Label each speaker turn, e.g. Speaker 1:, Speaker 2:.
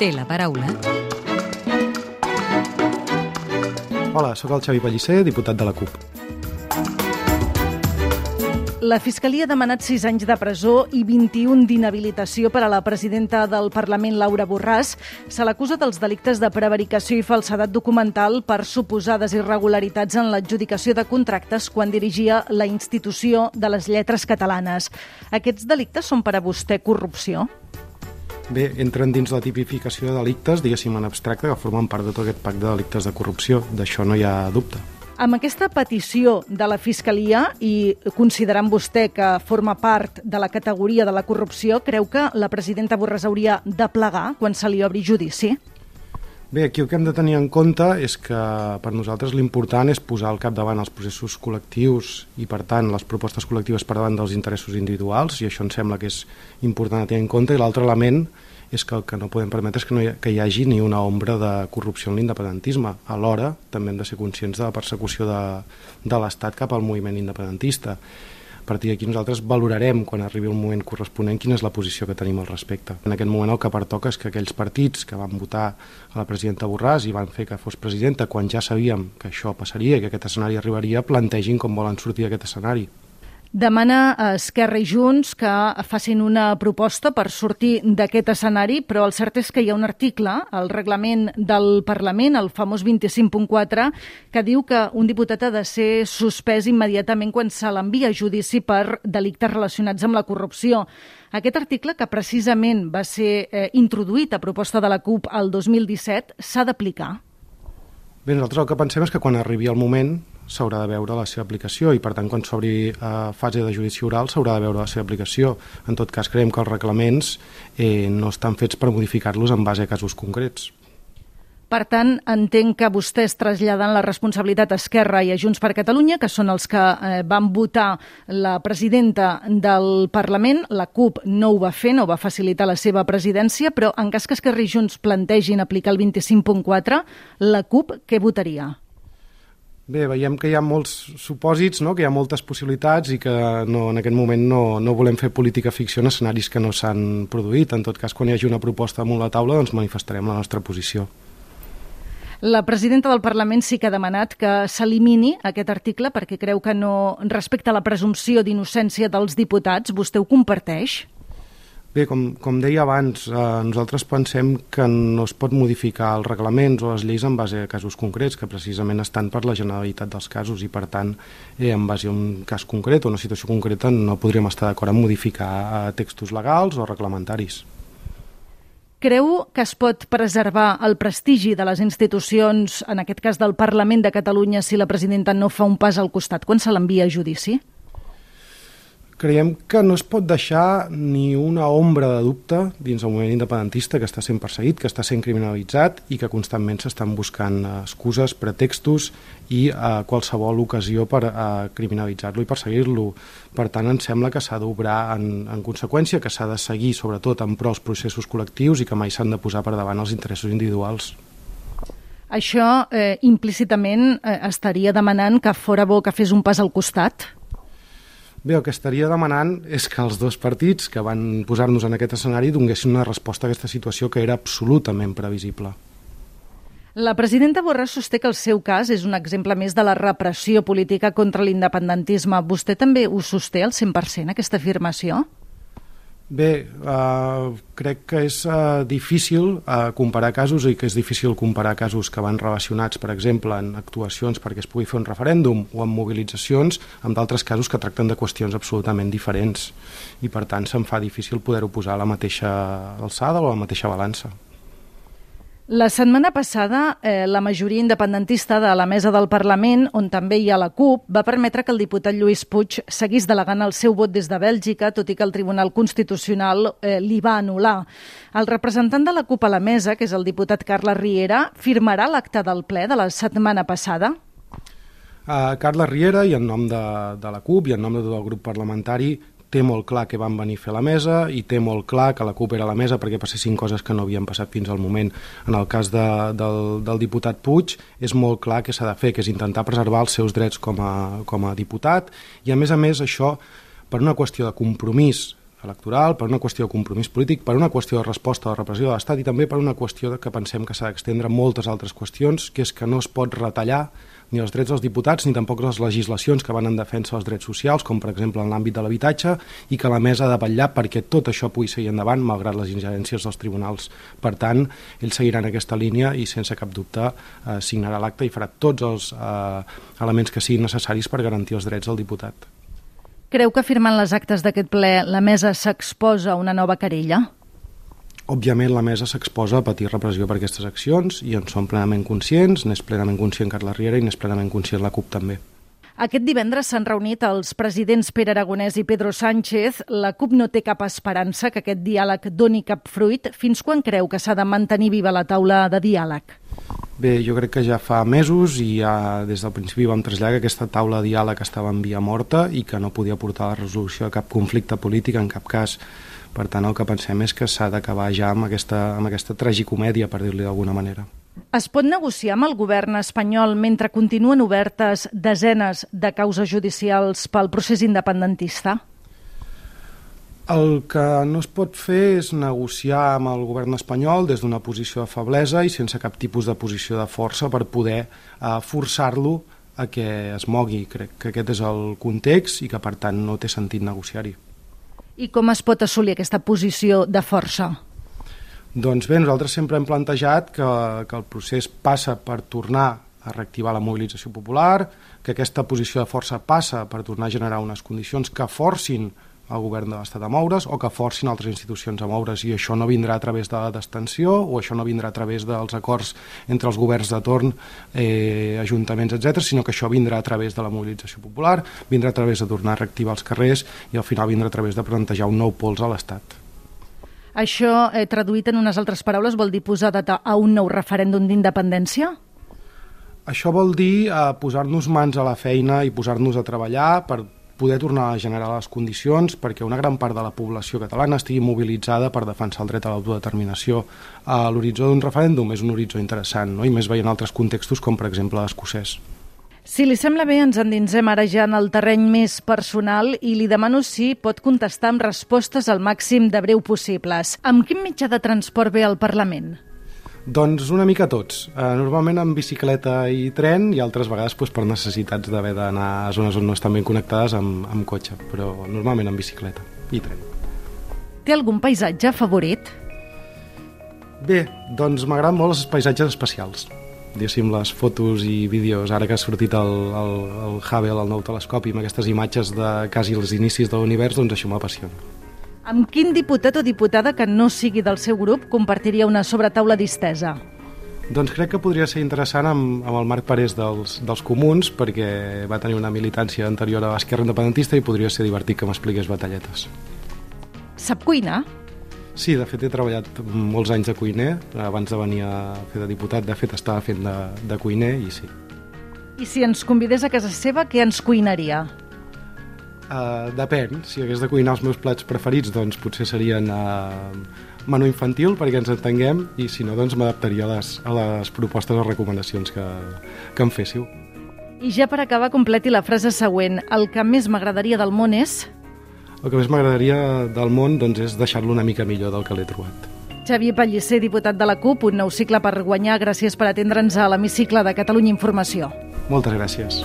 Speaker 1: té la paraula.
Speaker 2: Hola, sóc el Xavi Pellicer, diputat de la CUP.
Speaker 3: La Fiscalia ha demanat 6 anys de presó i 21 d'inhabilitació per a la presidenta del Parlament, Laura Borràs. Se l'acusa dels delictes de prevaricació i falsedat documental per suposades irregularitats en l'adjudicació de contractes quan dirigia la institució de les lletres catalanes. Aquests delictes són per a vostè corrupció?
Speaker 2: Bé, entren dins la tipificació de delictes, diguéssim en abstracte, que formen part de tot aquest pacte de delictes de corrupció. D'això no hi ha dubte.
Speaker 3: Amb aquesta petició de la Fiscalia i considerant vostè que forma part de la categoria de la corrupció, creu que la presidenta Borràs hauria de plegar quan se li obri judici?
Speaker 2: Bé, aquí el que hem de tenir en compte és que per nosaltres l'important és posar al capdavant els processos col·lectius i, per tant, les propostes col·lectives per davant dels interessos individuals, i això em sembla que és important a tenir en compte, i l'altre element és que el que no podem permetre és que, no hi, que hi hagi ni una ombra de corrupció en l'independentisme. Alhora, també hem de ser conscients de la persecució de, de l'Estat cap al moviment independentista. Partir d'aquí nosaltres valorarem, quan arribi el moment corresponent, quina és la posició que tenim al respecte. En aquest moment el que pertoca és que aquells partits que van votar a la presidenta Borràs i van fer que fos presidenta quan ja sabíem que això passaria i que aquest escenari arribaria, plantegin com volen sortir d'aquest escenari.
Speaker 3: Demana a Esquerra i Junts que facin una proposta per sortir d'aquest escenari, però el cert és que hi ha un article al reglament del Parlament, el famós 25.4, que diu que un diputat ha de ser suspès immediatament quan se l'envia a judici per delictes relacionats amb la corrupció. Aquest article, que precisament va ser eh, introduït a proposta de la CUP el 2017, s'ha d'aplicar?
Speaker 2: Bé, nosaltres el que pensem és que quan arribi el moment s'haurà de veure la seva aplicació i per tant quan s'obri eh, fase de judici oral s'haurà de veure la seva aplicació. En tot cas creiem que els reglaments eh, no estan fets per modificar-los en base a casos concrets.
Speaker 3: Per tant, entenc que vostès traslladen la responsabilitat a Esquerra i a Junts per Catalunya, que són els que eh, van votar la presidenta del Parlament. La CUP no ho va fer, no va facilitar la seva presidència, però en cas que Esquerra i Junts plantegin aplicar el 25.4, la CUP què votaria?
Speaker 2: Bé, veiem que hi ha molts supòsits, no? que hi ha moltes possibilitats i que no, en aquest moment no, no volem fer política ficció en escenaris que no s'han produït. En tot cas, quan hi hagi una proposta damunt la taula, doncs manifestarem la nostra posició.
Speaker 3: La presidenta del Parlament sí que ha demanat que s'elimini aquest article perquè creu que no respecta la presumpció d'innocència dels diputats. Vostè ho comparteix?
Speaker 2: Bé, com, com deia abans, eh, nosaltres pensem que no es pot modificar els reglaments o les lleis en base a casos concrets, que precisament estan per la generalitat dels casos i, per tant, eh, en base a un cas concret o una situació concreta no podríem estar d'acord en modificar eh, textos legals o reglamentaris.
Speaker 3: Creu que es pot preservar el prestigi de les institucions, en aquest cas del Parlament de Catalunya, si la presidenta no fa un pas al costat quan se l'envia a judici?
Speaker 2: Creiem que no es pot deixar ni una ombra de dubte dins el moviment independentista que està sent perseguit, que està sent criminalitzat i que constantment s'estan buscant excuses, pretextos i eh, qualsevol ocasió per eh, criminalitzar-lo i perseguir-lo. Per tant, ens sembla que s'ha d'obrar en, en conseqüència, que s'ha de seguir sobretot en pro els processos col·lectius i que mai s'han de posar per davant els interessos individuals.
Speaker 3: Això eh, implícitament eh, estaria demanant que fora bo que fes un pas al costat?
Speaker 2: Bé, el que estaria demanant és que els dos partits que van posar-nos en aquest escenari donguessin una resposta a aquesta situació que era absolutament previsible.
Speaker 3: La presidenta Borràs sosté que el seu cas és un exemple més de la repressió política contra l'independentisme. Vostè també ho sosté al 100%, aquesta afirmació?
Speaker 2: Bé, uh, crec que és uh, difícil uh, comparar casos i que és difícil comparar casos que van relacionats, per exemple, en actuacions perquè es pugui fer un referèndum o en mobilitzacions amb d'altres casos que tracten de qüestions absolutament diferents i per tant se'n fa difícil poder-ho posar a la mateixa alçada o a la mateixa balança.
Speaker 3: La setmana passada, eh, la majoria independentista de la mesa del Parlament, on també hi ha la CUP, va permetre que el diputat Lluís Puig seguís delegant el seu vot des de Bèlgica, tot i que el Tribunal Constitucional eh, li va anul·lar. El representant de la CUP a la mesa, que és el diputat Carles Riera, firmarà l'acte del ple de la setmana passada?
Speaker 2: Uh, Carles Riera, i en nom de, de la CUP i en nom de tot el grup parlamentari, té molt clar que van venir a fer la mesa i té molt clar que la CUP era la mesa perquè passessin coses que no havien passat fins al moment. En el cas de, del, del diputat Puig és molt clar que s'ha de fer, que és intentar preservar els seus drets com a, com a diputat i a més a més això per una qüestió de compromís electoral, per una qüestió de compromís polític, per una qüestió de resposta a la repressió de l'Estat i també per una qüestió de que pensem que s'ha d'extendre moltes altres qüestions, que és que no es pot retallar ni els drets dels diputats ni tampoc les legislacions que van en defensa dels drets socials, com per exemple en l'àmbit de l'habitatge, i que la mesa ha de vetllar perquè tot això pugui seguir endavant malgrat les ingerències dels tribunals. Per tant, ells seguiran aquesta línia i sense cap dubte eh, signarà l'acte i farà tots els eh, elements que siguin necessaris per garantir els drets del diputat.
Speaker 3: Creu que firmant les actes d'aquest ple la mesa s'exposa a una nova querella?
Speaker 2: Òbviament la mesa s'exposa a patir repressió per aquestes accions i en som plenament conscients, n'és plenament conscient Carles Riera i n'és plenament conscient la CUP també.
Speaker 3: Aquest divendres s'han reunit els presidents Pere Aragonès i Pedro Sánchez. La CUP no té cap esperança que aquest diàleg doni cap fruit. Fins quan creu que s'ha de mantenir viva la taula de diàleg?
Speaker 2: Bé, jo crec que ja fa mesos i ja des del principi vam traslladar que aquesta taula de diàleg estava en via morta i que no podia portar a la resolució de cap conflicte polític, en cap cas per tant, el que pensem és que s'ha d'acabar ja amb aquesta, amb aquesta tragicomèdia, per dir-li d'alguna manera.
Speaker 3: Es pot negociar amb el govern espanyol mentre continuen obertes desenes de causes judicials pel procés independentista?
Speaker 2: El que no es pot fer és negociar amb el govern espanyol des d'una posició de feblesa i sense cap tipus de posició de força per poder eh, forçar-lo a que es mogui. Crec que aquest és el context i que, per tant, no té sentit negociar-hi.
Speaker 3: I com es pot assolir aquesta posició de força?
Speaker 2: Doncs bé, nosaltres sempre hem plantejat que, que el procés passa per tornar a reactivar la mobilització popular, que aquesta posició de força passa per tornar a generar unes condicions que forcin el govern de l'Estat a moure's o que forcin altres institucions a moure's i això no vindrà a través de la destensió o això no vindrà a través dels acords entre els governs de torn, eh, ajuntaments, etc, sinó que això vindrà a través de la mobilització popular, vindrà a través de tornar a reactivar els carrers i al final vindrà a través de plantejar un nou pols a l'Estat.
Speaker 3: Això, eh, traduït en unes altres paraules, vol dir posar data a un nou referèndum d'independència?
Speaker 2: Això vol dir eh, posar-nos mans a la feina i posar-nos a treballar per poder tornar a generar les condicions perquè una gran part de la població catalana estigui mobilitzada per defensar el dret a l'autodeterminació. A l'horitzó d'un referèndum és un horitzó interessant, no? i més veient altres contextos com per exemple l'escocès.
Speaker 3: Si li sembla bé, ens endinsem ara ja en el terreny més personal i li demano si pot contestar amb respostes al màxim de breu possibles. Amb quin mitjà de transport ve al Parlament?
Speaker 2: Doncs una mica tots. Uh, normalment amb bicicleta i tren i altres vegades doncs, per necessitats d'haver d'anar a zones on no estan ben connectades amb, amb cotxe, però normalment amb bicicleta i tren.
Speaker 3: Té algun paisatge favorit?
Speaker 2: Bé, doncs m'agraden molt els paisatges espacials. Diguéssim, les fotos i vídeos, ara que ha sortit el, el, el Hubble, el nou telescopi, amb aquestes imatges de quasi els inicis de l'univers, doncs això m'apassiona.
Speaker 3: Amb quin diputat o diputada que no sigui del seu grup compartiria una sobretaula distesa?
Speaker 2: Doncs crec que podria ser interessant amb, amb el Marc Parés dels, dels Comuns perquè va tenir una militància anterior a l'Esquerra Independentista i podria ser divertit que m'expliqués batalletes.
Speaker 3: Sap cuinar?
Speaker 2: Sí, de fet he treballat molts anys de cuiner, abans de venir a fer de diputat, de fet estava fent de, de cuiner i sí.
Speaker 3: I si ens convidés a casa seva, què ens cuinaria?
Speaker 2: Uh, depèn, si hagués de cuinar els meus plats preferits doncs potser serien uh, menú infantil perquè ens entenguem i si no doncs m'adaptaria a, les, a les propostes o recomanacions que, que em féssiu.
Speaker 3: I ja per acabar completi la frase següent. El que més m'agradaria del món és...
Speaker 2: El que més m'agradaria del món doncs, és deixar-lo una mica millor del que l'he trobat.
Speaker 3: Xavier Pellicer, diputat de la CUP, un nou cicle per guanyar. Gràcies per atendre'ns a l'hemicicle de Catalunya Informació.
Speaker 2: Moltes gràcies.